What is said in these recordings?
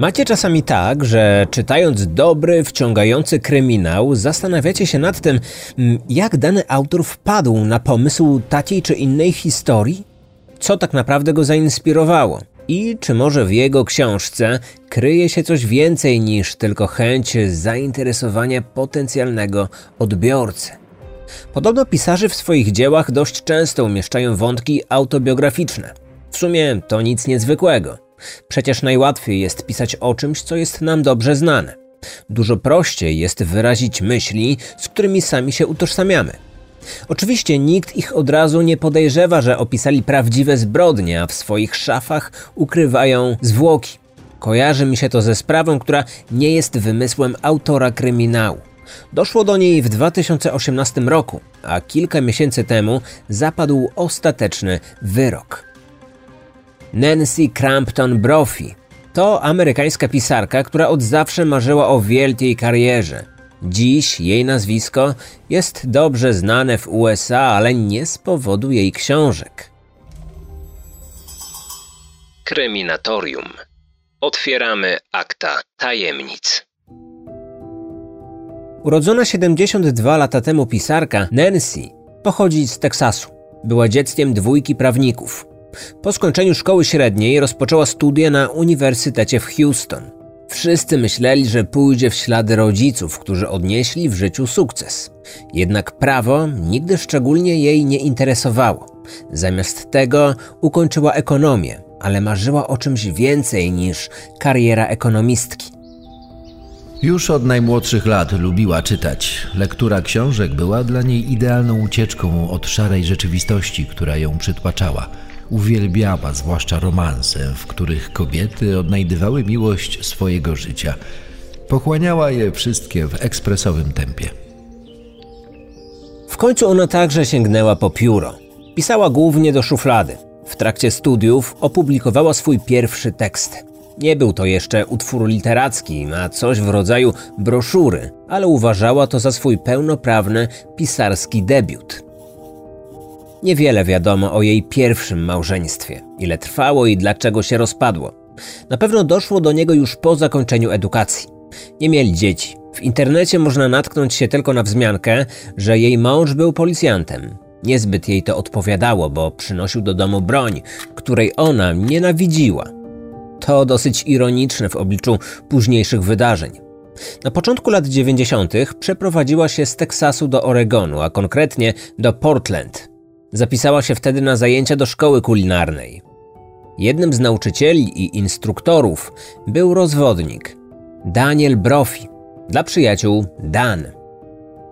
Macie czasami tak, że czytając dobry, wciągający kryminał, zastanawiacie się nad tym, mm, jak dany autor wpadł na pomysł takiej czy innej historii? Co tak naprawdę go zainspirowało? I czy może w jego książce kryje się coś więcej niż tylko chęć zainteresowania potencjalnego odbiorcy? Podobno pisarze w swoich dziełach dość często umieszczają wątki autobiograficzne. W sumie to nic niezwykłego. Przecież najłatwiej jest pisać o czymś, co jest nam dobrze znane. Dużo prościej jest wyrazić myśli, z którymi sami się utożsamiamy. Oczywiście nikt ich od razu nie podejrzewa, że opisali prawdziwe zbrodnie, a w swoich szafach ukrywają zwłoki. Kojarzy mi się to ze sprawą, która nie jest wymysłem autora kryminału. Doszło do niej w 2018 roku, a kilka miesięcy temu zapadł ostateczny wyrok. Nancy Crampton Brophy to amerykańska pisarka, która od zawsze marzyła o wielkiej karierze. Dziś jej nazwisko jest dobrze znane w USA, ale nie z powodu jej książek. Kryminatorium. Otwieramy akta tajemnic. Urodzona 72 lata temu pisarka Nancy pochodzi z Teksasu. Była dzieckiem dwójki prawników. Po skończeniu szkoły średniej rozpoczęła studia na Uniwersytecie w Houston. Wszyscy myśleli, że pójdzie w ślady rodziców, którzy odnieśli w życiu sukces. Jednak prawo nigdy szczególnie jej nie interesowało. Zamiast tego ukończyła ekonomię, ale marzyła o czymś więcej niż kariera ekonomistki. Już od najmłodszych lat lubiła czytać. Lektura książek była dla niej idealną ucieczką od szarej rzeczywistości, która ją przytłaczała. Uwielbiała zwłaszcza romanse, w których kobiety odnajdywały miłość swojego życia. Pochłaniała je wszystkie w ekspresowym tempie. W końcu ona także sięgnęła po pióro. Pisała głównie do szuflady. W trakcie studiów opublikowała swój pierwszy tekst. Nie był to jeszcze utwór literacki, a coś w rodzaju broszury, ale uważała to za swój pełnoprawny pisarski debiut. Niewiele wiadomo o jej pierwszym małżeństwie, ile trwało i dlaczego się rozpadło. Na pewno doszło do niego już po zakończeniu edukacji. Nie mieli dzieci. W internecie można natknąć się tylko na wzmiankę, że jej mąż był policjantem. Niezbyt jej to odpowiadało, bo przynosił do domu broń, której ona nienawidziła. To dosyć ironiczne w obliczu późniejszych wydarzeń. Na początku lat 90. przeprowadziła się z Teksasu do Oregonu, a konkretnie do Portland, Zapisała się wtedy na zajęcia do szkoły kulinarnej. Jednym z nauczycieli i instruktorów był rozwodnik Daniel Brophy, dla przyjaciół Dan.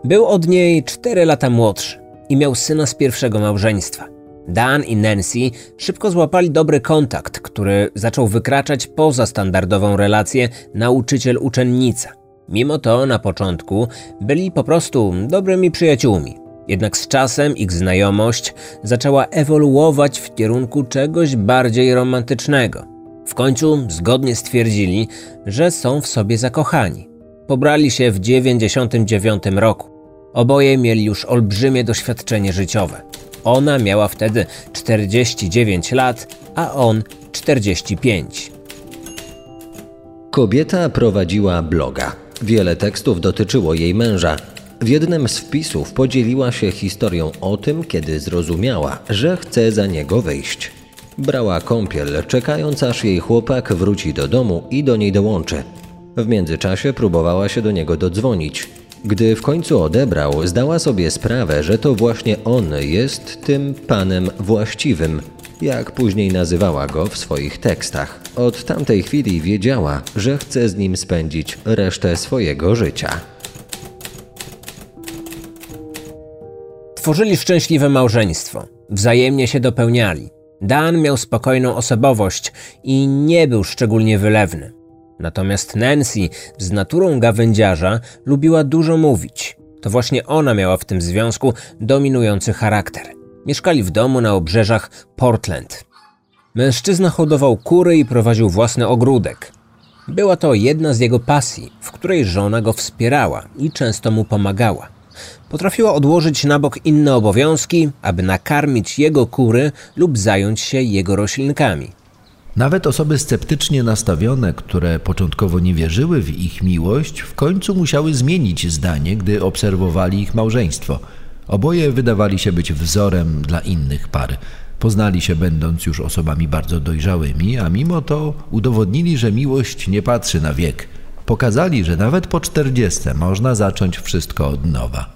Był od niej 4 lata młodszy i miał syna z pierwszego małżeństwa. Dan i Nancy szybko złapali dobry kontakt, który zaczął wykraczać poza standardową relację nauczyciel-uczennica. Mimo to na początku byli po prostu dobrymi przyjaciółmi. Jednak z czasem ich znajomość zaczęła ewoluować w kierunku czegoś bardziej romantycznego. W końcu zgodnie stwierdzili, że są w sobie zakochani. Pobrali się w 99 roku. Oboje mieli już olbrzymie doświadczenie życiowe. Ona miała wtedy 49 lat, a on 45. Kobieta prowadziła bloga. Wiele tekstów dotyczyło jej męża, w jednym z wpisów podzieliła się historią o tym, kiedy zrozumiała, że chce za niego wyjść. Brała kąpiel, czekając aż jej chłopak wróci do domu i do niej dołączy. W międzyczasie próbowała się do niego dodzwonić. Gdy w końcu odebrał, zdała sobie sprawę, że to właśnie on jest tym panem właściwym, jak później nazywała go w swoich tekstach. Od tamtej chwili wiedziała, że chce z nim spędzić resztę swojego życia. Tworzyli szczęśliwe małżeństwo, wzajemnie się dopełniali. Dan miał spokojną osobowość i nie był szczególnie wylewny. Natomiast Nancy z naturą gawędziarza lubiła dużo mówić. To właśnie ona miała w tym związku dominujący charakter. Mieszkali w domu na obrzeżach Portland. Mężczyzna hodował kury i prowadził własny ogródek. Była to jedna z jego pasji, w której żona go wspierała i często mu pomagała. Potrafiła odłożyć na bok inne obowiązki, aby nakarmić jego kury lub zająć się jego roślinkami. Nawet osoby sceptycznie nastawione, które początkowo nie wierzyły w ich miłość, w końcu musiały zmienić zdanie, gdy obserwowali ich małżeństwo. Oboje wydawali się być wzorem dla innych par. Poznali się będąc już osobami bardzo dojrzałymi, a mimo to udowodnili, że miłość nie patrzy na wiek. Pokazali, że nawet po czterdziestce można zacząć wszystko od nowa.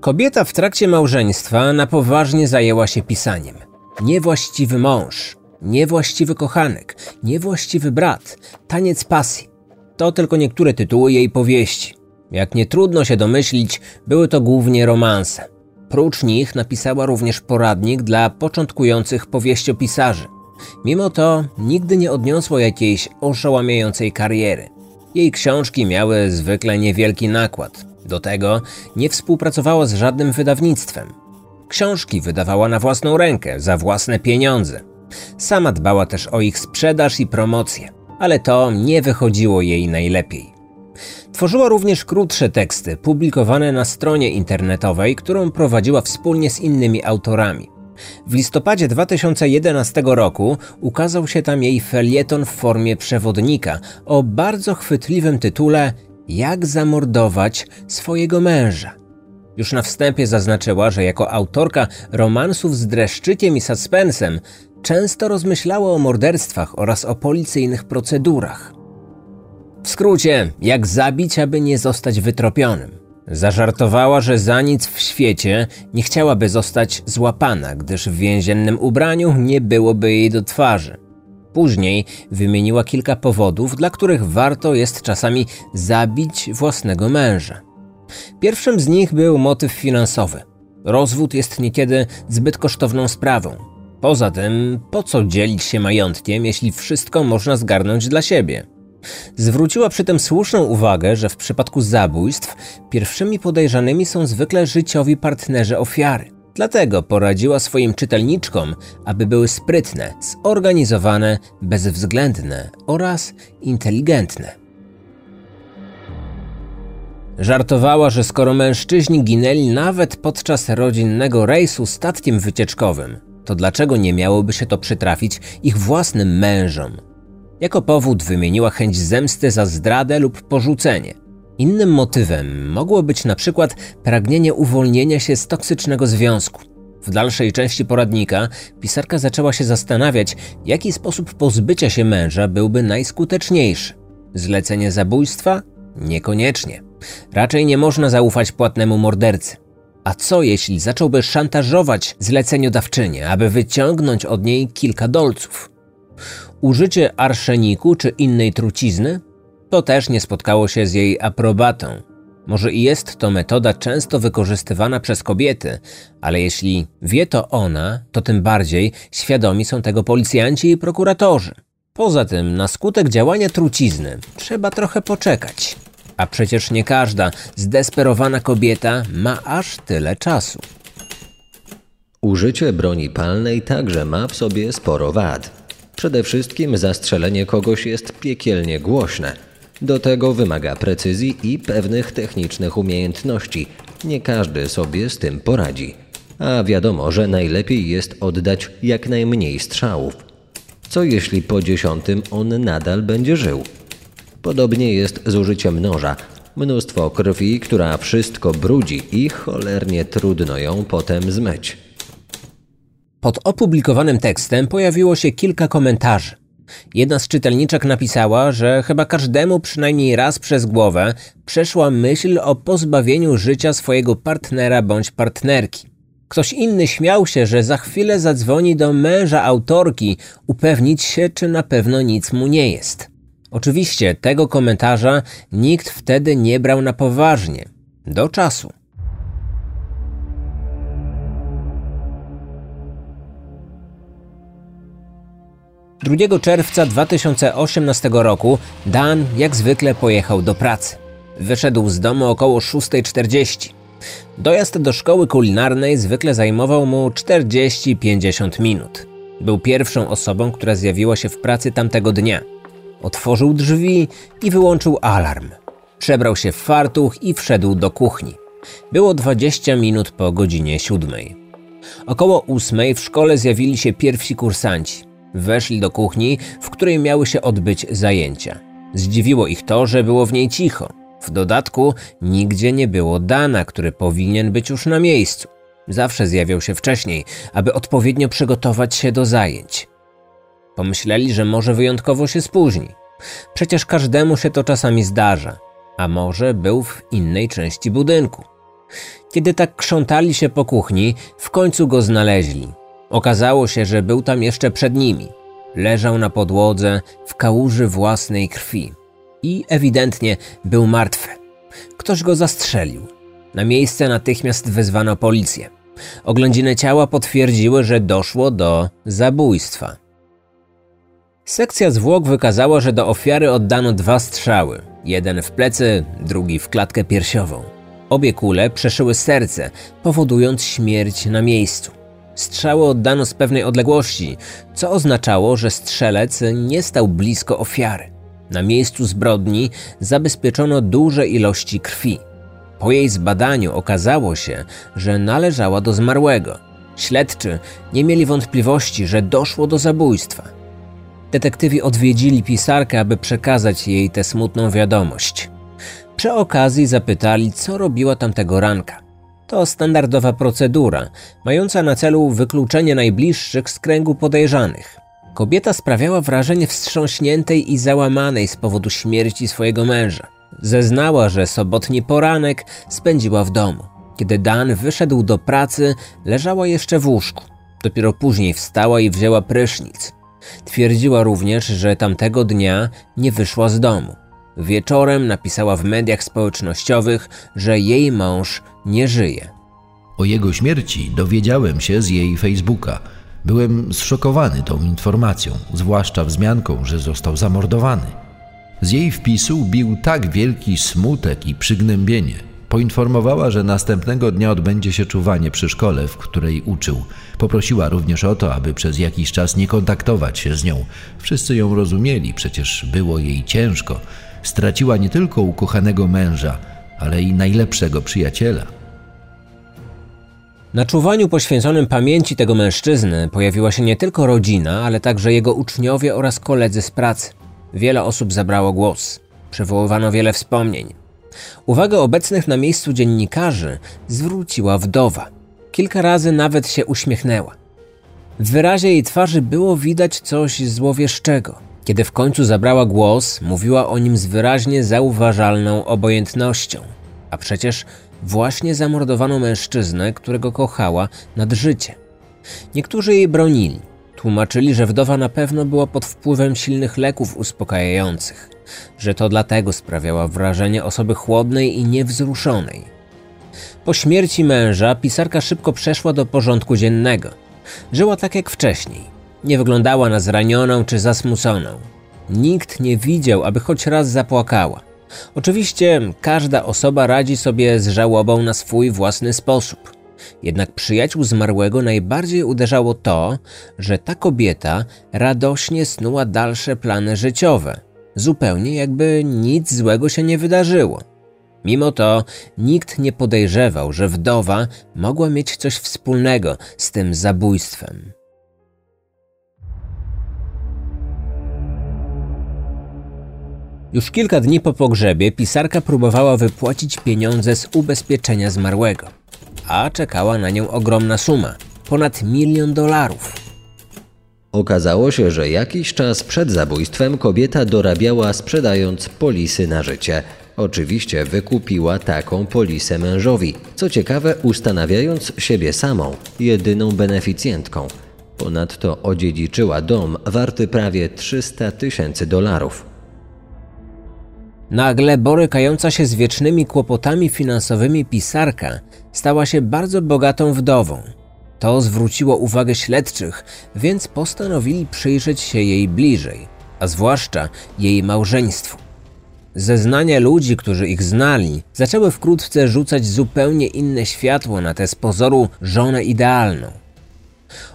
Kobieta w trakcie małżeństwa na poważnie zajęła się pisaniem. Niewłaściwy mąż, niewłaściwy kochanek, niewłaściwy brat, taniec pasji. To tylko niektóre tytuły jej powieści. Jak nie trudno się domyślić, były to głównie romanse. Prócz nich napisała również poradnik dla początkujących powieściopisarzy. Mimo to nigdy nie odniosła jakiejś oszałamiającej kariery. Jej książki miały zwykle niewielki nakład. Do tego nie współpracowała z żadnym wydawnictwem. Książki wydawała na własną rękę, za własne pieniądze. Sama dbała też o ich sprzedaż i promocję, ale to nie wychodziło jej najlepiej. Tworzyła również krótsze teksty publikowane na stronie internetowej, którą prowadziła wspólnie z innymi autorami. W listopadzie 2011 roku ukazał się tam jej felieton w formie przewodnika o bardzo chwytliwym tytule Jak zamordować swojego męża. Już na wstępie zaznaczyła, że jako autorka romansów z dreszczykiem i suspensem często rozmyślała o morderstwach oraz o policyjnych procedurach. W skrócie, jak zabić, aby nie zostać wytropionym. Zażartowała, że za nic w świecie nie chciałaby zostać złapana, gdyż w więziennym ubraniu nie byłoby jej do twarzy. Później wymieniła kilka powodów, dla których warto jest czasami zabić własnego męża. Pierwszym z nich był motyw finansowy. Rozwód jest niekiedy zbyt kosztowną sprawą. Poza tym, po co dzielić się majątkiem, jeśli wszystko można zgarnąć dla siebie? Zwróciła przy tym słuszną uwagę, że w przypadku zabójstw pierwszymi podejrzanymi są zwykle życiowi partnerzy ofiary. Dlatego poradziła swoim czytelniczkom, aby były sprytne, zorganizowane, bezwzględne oraz inteligentne. Żartowała, że skoro mężczyźni ginęli nawet podczas rodzinnego rejsu statkiem wycieczkowym, to dlaczego nie miałoby się to przytrafić ich własnym mężom? Jako powód wymieniła chęć zemsty za zdradę lub porzucenie. Innym motywem mogło być na przykład pragnienie uwolnienia się z toksycznego związku. W dalszej części poradnika pisarka zaczęła się zastanawiać, jaki sposób pozbycia się męża byłby najskuteczniejszy. Zlecenie zabójstwa? Niekoniecznie. Raczej nie można zaufać płatnemu mordercy. A co jeśli zacząłby szantażować zleceniodawczynię, aby wyciągnąć od niej kilka dolców? Użycie arszeniku czy innej trucizny to też nie spotkało się z jej aprobatą. Może i jest to metoda często wykorzystywana przez kobiety, ale jeśli wie to ona, to tym bardziej świadomi są tego policjanci i prokuratorzy. Poza tym, na skutek działania trucizny trzeba trochę poczekać. A przecież nie każda zdesperowana kobieta ma aż tyle czasu. Użycie broni palnej także ma w sobie sporo wad. Przede wszystkim zastrzelenie kogoś jest piekielnie głośne. Do tego wymaga precyzji i pewnych technicznych umiejętności. Nie każdy sobie z tym poradzi. A wiadomo, że najlepiej jest oddać jak najmniej strzałów. Co jeśli po dziesiątym on nadal będzie żył? Podobnie jest z użyciem noża. Mnóstwo krwi, która wszystko brudzi i cholernie trudno ją potem zmyć. Pod opublikowanym tekstem pojawiło się kilka komentarzy. Jedna z czytelniczek napisała, że chyba każdemu przynajmniej raz przez głowę przeszła myśl o pozbawieniu życia swojego partnera bądź partnerki. Ktoś inny śmiał się, że za chwilę zadzwoni do męża autorki upewnić się, czy na pewno nic mu nie jest. Oczywiście tego komentarza nikt wtedy nie brał na poważnie. Do czasu. 2 czerwca 2018 roku Dan jak zwykle pojechał do pracy. Wyszedł z domu około 6.40. Dojazd do szkoły kulinarnej zwykle zajmował mu 40-50 minut. Był pierwszą osobą, która zjawiła się w pracy tamtego dnia. Otworzył drzwi i wyłączył alarm. Przebrał się w fartuch i wszedł do kuchni. Było 20 minut po godzinie siódmej. Około ósmej w szkole zjawili się pierwsi kursanci. Weszli do kuchni, w której miały się odbyć zajęcia. Zdziwiło ich to, że było w niej cicho. W dodatku nigdzie nie było Dana, który powinien być już na miejscu. Zawsze zjawiał się wcześniej, aby odpowiednio przygotować się do zajęć. Pomyśleli, że może wyjątkowo się spóźni. Przecież każdemu się to czasami zdarza, a może był w innej części budynku. Kiedy tak krzątali się po kuchni, w końcu go znaleźli. Okazało się, że był tam jeszcze przed nimi. Leżał na podłodze w kałuży własnej krwi i ewidentnie był martwy. Ktoś go zastrzelił. Na miejsce natychmiast wezwano policję. Oględziny ciała potwierdziły, że doszło do zabójstwa. Sekcja zwłok wykazała, że do ofiary oddano dwa strzały. Jeden w plecy, drugi w klatkę piersiową. Obie kule przeszyły serce, powodując śmierć na miejscu. Strzały oddano z pewnej odległości, co oznaczało, że strzelec nie stał blisko ofiary. Na miejscu zbrodni zabezpieczono duże ilości krwi. Po jej zbadaniu okazało się, że należała do zmarłego. Śledczy nie mieli wątpliwości, że doszło do zabójstwa. Detektywi odwiedzili pisarkę, aby przekazać jej tę smutną wiadomość. Przy okazji zapytali, co robiła tamtego ranka. To standardowa procedura, mająca na celu wykluczenie najbliższych z kręgu podejrzanych. Kobieta sprawiała wrażenie wstrząśniętej i załamanej z powodu śmierci swojego męża. Zeznała, że sobotni poranek spędziła w domu. Kiedy Dan wyszedł do pracy, leżała jeszcze w łóżku. Dopiero później wstała i wzięła prysznic. Twierdziła również, że tamtego dnia nie wyszła z domu. Wieczorem napisała w mediach społecznościowych, że jej mąż nie żyje. O jego śmierci dowiedziałem się z jej Facebooka. Byłem zszokowany tą informacją, zwłaszcza wzmianką, że został zamordowany. Z jej wpisu bił tak wielki smutek i przygnębienie. Poinformowała, że następnego dnia odbędzie się czuwanie przy szkole, w której uczył. Poprosiła również o to, aby przez jakiś czas nie kontaktować się z nią. Wszyscy ją rozumieli, przecież było jej ciężko. Straciła nie tylko ukochanego męża, ale i najlepszego przyjaciela. Na czuwaniu poświęconym pamięci tego mężczyzny pojawiła się nie tylko rodzina, ale także jego uczniowie oraz koledzy z pracy. Wiele osób zabrało głos. Przywoływano wiele wspomnień. Uwagę obecnych na miejscu dziennikarzy zwróciła wdowa. Kilka razy nawet się uśmiechnęła. W wyrazie jej twarzy było widać coś złowieszczego. Kiedy w końcu zabrała głos, mówiła o nim z wyraźnie zauważalną obojętnością. A przecież właśnie zamordowano mężczyznę, którego kochała nad życie. Niektórzy jej bronili. Tłumaczyli, że wdowa na pewno była pod wpływem silnych leków uspokajających, że to dlatego sprawiała wrażenie osoby chłodnej i niewzruszonej. Po śmierci męża pisarka szybko przeszła do porządku dziennego. Żyła tak jak wcześniej. Nie wyglądała na zranioną czy zasmuconą. Nikt nie widział, aby choć raz zapłakała. Oczywiście każda osoba radzi sobie z żałobą na swój własny sposób. Jednak przyjaciół zmarłego najbardziej uderzało to, że ta kobieta radośnie snuła dalsze plany życiowe, zupełnie jakby nic złego się nie wydarzyło. Mimo to nikt nie podejrzewał, że wdowa mogła mieć coś wspólnego z tym zabójstwem. Już kilka dni po pogrzebie pisarka próbowała wypłacić pieniądze z ubezpieczenia zmarłego, a czekała na nią ogromna suma ponad milion dolarów. Okazało się, że jakiś czas przed zabójstwem kobieta dorabiała sprzedając polisy na życie. Oczywiście wykupiła taką polisę mężowi. Co ciekawe, ustanawiając siebie samą, jedyną beneficjentką. Ponadto odziedziczyła dom warty prawie 300 tysięcy dolarów. Nagle borykająca się z wiecznymi kłopotami finansowymi pisarka stała się bardzo bogatą wdową. To zwróciło uwagę śledczych, więc postanowili przyjrzeć się jej bliżej, a zwłaszcza jej małżeństwu. Zeznania ludzi, którzy ich znali, zaczęły wkrótce rzucać zupełnie inne światło na tę z pozoru żonę idealną.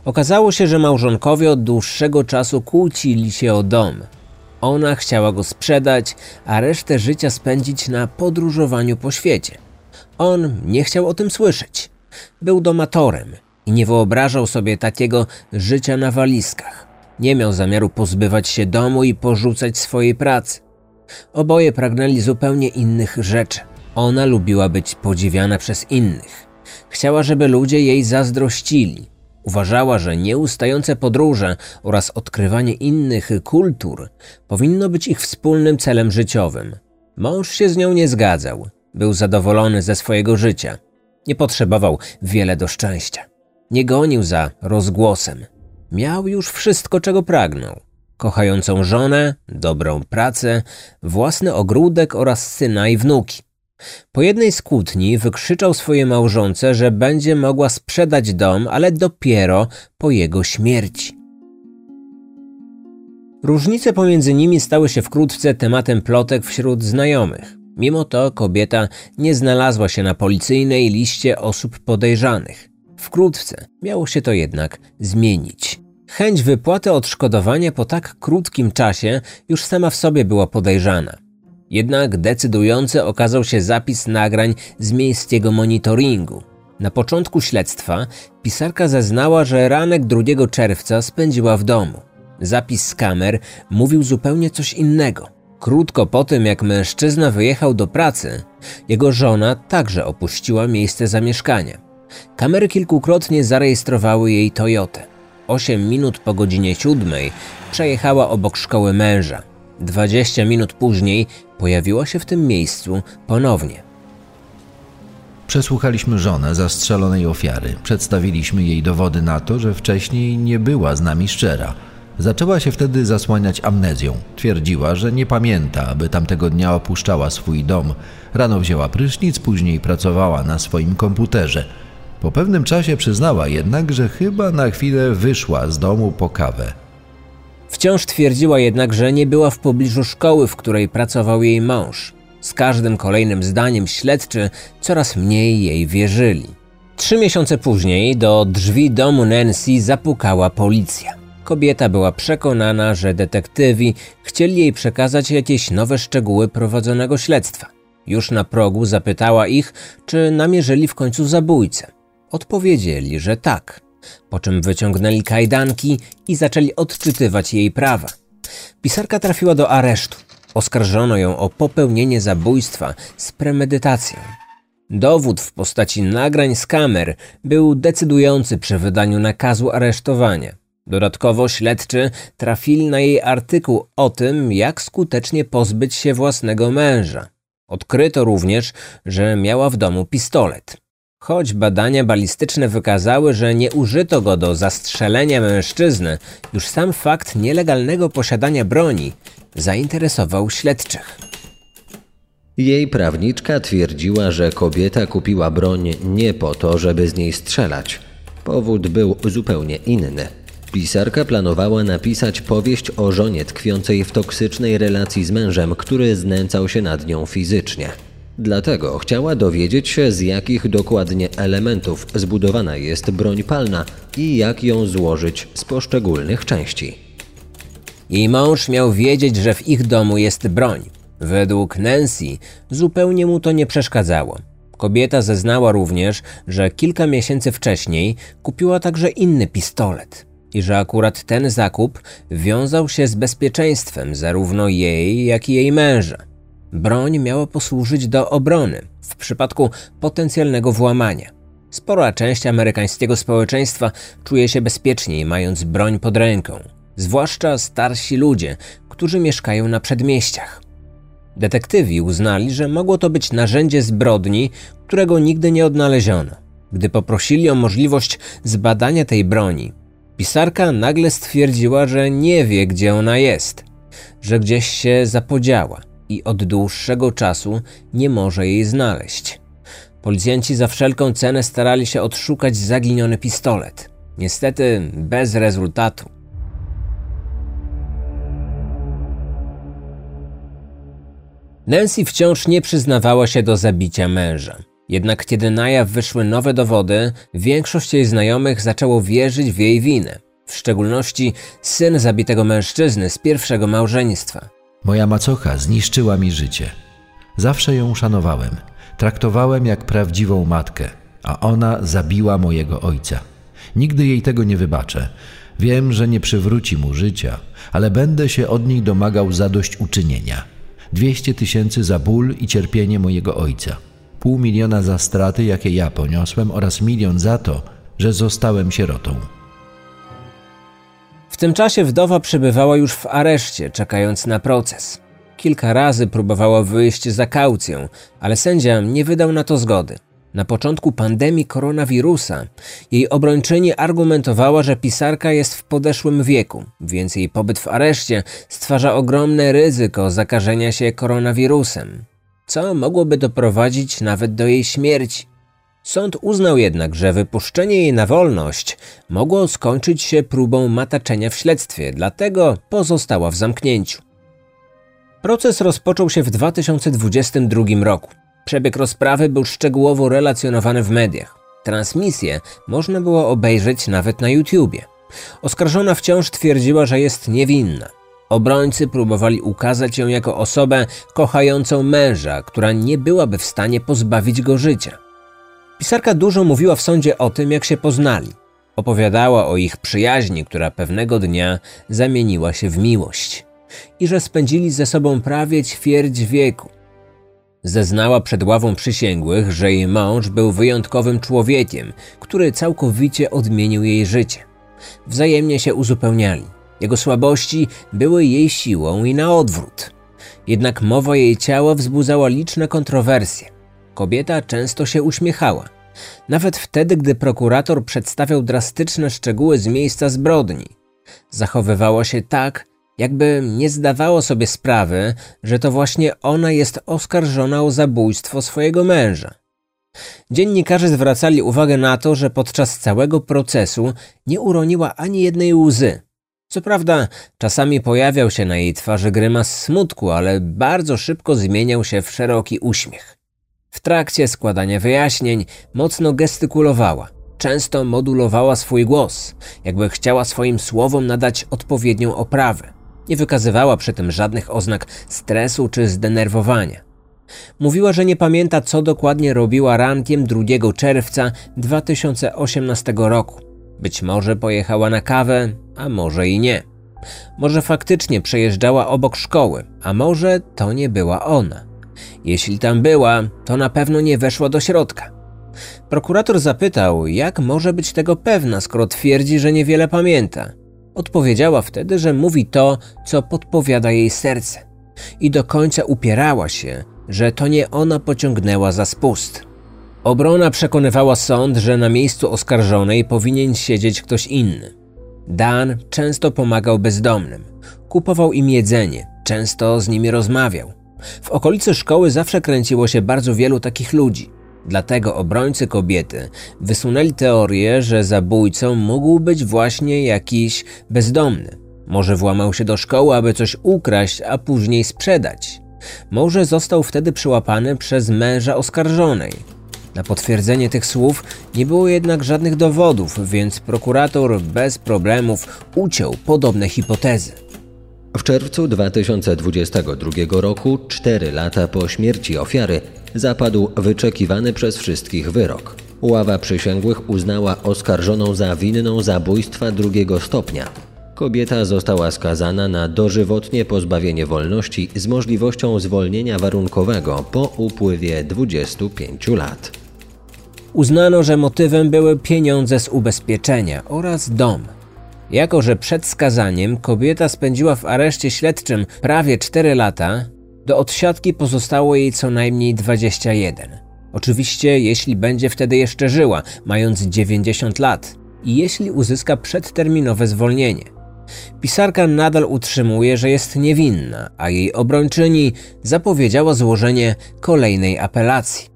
Okazało się, że małżonkowie od dłuższego czasu kłócili się o dom – ona chciała go sprzedać, a resztę życia spędzić na podróżowaniu po świecie. On nie chciał o tym słyszeć. Był domatorem i nie wyobrażał sobie takiego życia na walizkach. Nie miał zamiaru pozbywać się domu i porzucać swojej pracy. Oboje pragnęli zupełnie innych rzeczy. Ona lubiła być podziwiana przez innych. Chciała, żeby ludzie jej zazdrościli. Uważała, że nieustające podróże oraz odkrywanie innych kultur powinno być ich wspólnym celem życiowym. Mąż się z nią nie zgadzał. Był zadowolony ze swojego życia. Nie potrzebował wiele do szczęścia. Nie gonił za rozgłosem. Miał już wszystko, czego pragnął. Kochającą żonę, dobrą pracę, własny ogródek oraz syna i wnuki. Po jednej z kłótni wykrzyczał swojej małżonce, że będzie mogła sprzedać dom, ale dopiero po jego śmierci. Różnice pomiędzy nimi stały się wkrótce tematem plotek wśród znajomych. Mimo to kobieta nie znalazła się na policyjnej liście osób podejrzanych. Wkrótce miało się to jednak zmienić. Chęć wypłaty odszkodowania po tak krótkim czasie już sama w sobie była podejrzana. Jednak decydujący okazał się zapis nagrań z miejskiego monitoringu. Na początku śledztwa pisarka zeznała, że ranek 2 czerwca spędziła w domu. Zapis z kamer mówił zupełnie coś innego. Krótko po tym, jak mężczyzna wyjechał do pracy, jego żona także opuściła miejsce zamieszkania. Kamery kilkukrotnie zarejestrowały jej Toyotę. Osiem minut po godzinie siódmej przejechała obok szkoły męża. Dwadzieścia minut później pojawiła się w tym miejscu ponownie. Przesłuchaliśmy żonę zastrzelonej ofiary. Przedstawiliśmy jej dowody na to, że wcześniej nie była z nami szczera. Zaczęła się wtedy zasłaniać amnezją. Twierdziła, że nie pamięta, aby tamtego dnia opuszczała swój dom. Rano wzięła prysznic, później pracowała na swoim komputerze. Po pewnym czasie przyznała jednak, że chyba na chwilę wyszła z domu po kawę. Wciąż twierdziła jednak, że nie była w pobliżu szkoły, w której pracował jej mąż. Z każdym kolejnym zdaniem śledczy coraz mniej jej wierzyli. Trzy miesiące później do drzwi domu Nancy zapukała policja. Kobieta była przekonana, że detektywi chcieli jej przekazać jakieś nowe szczegóły prowadzonego śledztwa. Już na progu zapytała ich, czy namierzyli w końcu zabójcę. Odpowiedzieli, że tak, po czym wyciągnęli kajdanki i zaczęli odczytywać jej prawa. Pisarka trafiła do aresztu. Oskarżono ją o popełnienie zabójstwa z premedytacją. Dowód w postaci nagrań z kamer był decydujący przy wydaniu nakazu aresztowania. Dodatkowo śledczy trafili na jej artykuł o tym, jak skutecznie pozbyć się własnego męża. Odkryto również, że miała w domu pistolet. Choć badania balistyczne wykazały, że nie użyto go do zastrzelenia mężczyzny, już sam fakt nielegalnego posiadania broni zainteresował śledczych. Jej prawniczka twierdziła, że kobieta kupiła broń nie po to, żeby z niej strzelać. Powód był zupełnie inny. Pisarka planowała napisać powieść o żonie tkwiącej w toksycznej relacji z mężem, który znęcał się nad nią fizycznie. Dlatego chciała dowiedzieć się, z jakich dokładnie elementów zbudowana jest broń palna i jak ją złożyć z poszczególnych części. Jej mąż miał wiedzieć, że w ich domu jest broń. Według Nancy zupełnie mu to nie przeszkadzało. Kobieta zeznała również, że kilka miesięcy wcześniej kupiła także inny pistolet i że akurat ten zakup wiązał się z bezpieczeństwem zarówno jej, jak i jej męża. Broń miała posłużyć do obrony w przypadku potencjalnego włamania. Spora część amerykańskiego społeczeństwa czuje się bezpieczniej mając broń pod ręką, zwłaszcza starsi ludzie, którzy mieszkają na przedmieściach. Detektywi uznali, że mogło to być narzędzie zbrodni, którego nigdy nie odnaleziono. Gdy poprosili o możliwość zbadania tej broni, pisarka nagle stwierdziła, że nie wie, gdzie ona jest, że gdzieś się zapodziała i od dłuższego czasu nie może jej znaleźć. Policjanci za wszelką cenę starali się odszukać zaginiony pistolet. Niestety bez rezultatu. Nancy wciąż nie przyznawała się do zabicia męża. Jednak kiedy na jaw wyszły nowe dowody, większość jej znajomych zaczęło wierzyć w jej winę. W szczególności syn zabitego mężczyzny z pierwszego małżeństwa. Moja macocha zniszczyła mi życie. Zawsze ją szanowałem. Traktowałem jak prawdziwą matkę, a ona zabiła mojego ojca. Nigdy jej tego nie wybaczę. Wiem, że nie przywróci mu życia, ale będę się od niej domagał zadośćuczynienia. Dwieście tysięcy za ból i cierpienie mojego ojca. Pół miliona za straty, jakie ja poniosłem oraz milion za to, że zostałem sierotą. W tym czasie wdowa przebywała już w areszcie, czekając na proces. Kilka razy próbowała wyjść za kaucją, ale sędzia nie wydał na to zgody. Na początku pandemii koronawirusa jej obrończyni argumentowała, że pisarka jest w podeszłym wieku, więc jej pobyt w areszcie stwarza ogromne ryzyko zakażenia się koronawirusem, co mogłoby doprowadzić nawet do jej śmierci. Sąd uznał jednak, że wypuszczenie jej na wolność mogło skończyć się próbą mataczenia w śledztwie, dlatego pozostała w zamknięciu. Proces rozpoczął się w 2022 roku. Przebieg rozprawy był szczegółowo relacjonowany w mediach. Transmisję można było obejrzeć nawet na YouTubie. Oskarżona wciąż twierdziła, że jest niewinna. Obrońcy próbowali ukazać ją jako osobę kochającą męża, która nie byłaby w stanie pozbawić go życia. Pisarka dużo mówiła w sądzie o tym, jak się poznali. Opowiadała o ich przyjaźni, która pewnego dnia zamieniła się w miłość i że spędzili ze sobą prawie ćwierć wieku. Zeznała przed ławą przysięgłych, że jej mąż był wyjątkowym człowiekiem, który całkowicie odmienił jej życie. Wzajemnie się uzupełniali. Jego słabości były jej siłą i na odwrót. Jednak mowa jej ciała wzbudzała liczne kontrowersje. Kobieta często się uśmiechała. Nawet wtedy, gdy prokurator przedstawiał drastyczne szczegóły z miejsca zbrodni. Zachowywała się tak, jakby nie zdawało sobie sprawy, że to właśnie ona jest oskarżona o zabójstwo swojego męża. Dziennikarze zwracali uwagę na to, że podczas całego procesu nie uroniła ani jednej łzy. Co prawda, czasami pojawiał się na jej twarzy grymas smutku, ale bardzo szybko zmieniał się w szeroki uśmiech. W trakcie składania wyjaśnień mocno gestykulowała. Często modulowała swój głos, jakby chciała swoim słowom nadać odpowiednią oprawę. Nie wykazywała przy tym żadnych oznak stresu czy zdenerwowania. Mówiła, że nie pamięta, co dokładnie robiła rankiem 2 czerwca 2018 roku. Być może pojechała na kawę, a może i nie. Może faktycznie przejeżdżała obok szkoły, a może to nie była ona. Jeśli tam była, to na pewno nie weszła do środka. Prokurator zapytał, jak może być tego pewna, skoro twierdzi, że niewiele pamięta. Odpowiedziała wtedy, że mówi to, co podpowiada jej serce. I do końca upierała się, że to nie ona pociągnęła za spust. Obrona przekonywała sąd, że na miejscu oskarżonej powinien siedzieć ktoś inny. Dan często pomagał bezdomnym, kupował im jedzenie, często z nimi rozmawiał. W okolicy szkoły zawsze kręciło się bardzo wielu takich ludzi. Dlatego obrońcy kobiety wysunęli teorię, że zabójcą mógł być właśnie jakiś bezdomny. Może włamał się do szkoły, aby coś ukraść, a później sprzedać. Może został wtedy przyłapany przez męża oskarżonej. Na potwierdzenie tych słów nie było jednak żadnych dowodów, więc prokurator bez problemów uciął podobne hipotezy. W czerwcu 2022 roku, cztery lata po śmierci ofiary, zapadł wyczekiwany przez wszystkich wyrok. Ława przysięgłych uznała oskarżoną za winną zabójstwa drugiego stopnia. Kobieta została skazana na dożywotnie pozbawienie wolności z możliwością zwolnienia warunkowego po upływie 25 lat. Uznano, że motywem były pieniądze z ubezpieczenia oraz dom. Jako, że przed skazaniem kobieta spędziła w areszcie śledczym prawie 4 lata, do odsiadki pozostało jej co najmniej 21. Oczywiście, jeśli będzie wtedy jeszcze żyła, mając 90 lat i jeśli uzyska przedterminowe zwolnienie. Pisarka nadal utrzymuje, że jest niewinna, a jej obrończyni zapowiedziała złożenie kolejnej apelacji.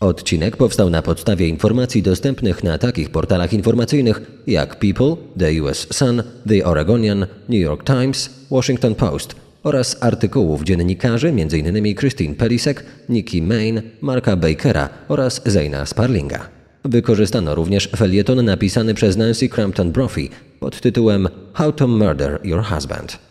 Odcinek powstał na podstawie informacji dostępnych na takich portalach informacyjnych jak People, The US Sun, The Oregonian, New York Times, Washington Post oraz artykułów dziennikarzy m.in. Christine Pelisek, Nikki Main, Marka Bakera oraz Zayna Sparlinga. Wykorzystano również felieton napisany przez Nancy Crampton Brophy pod tytułem How to Murder Your Husband.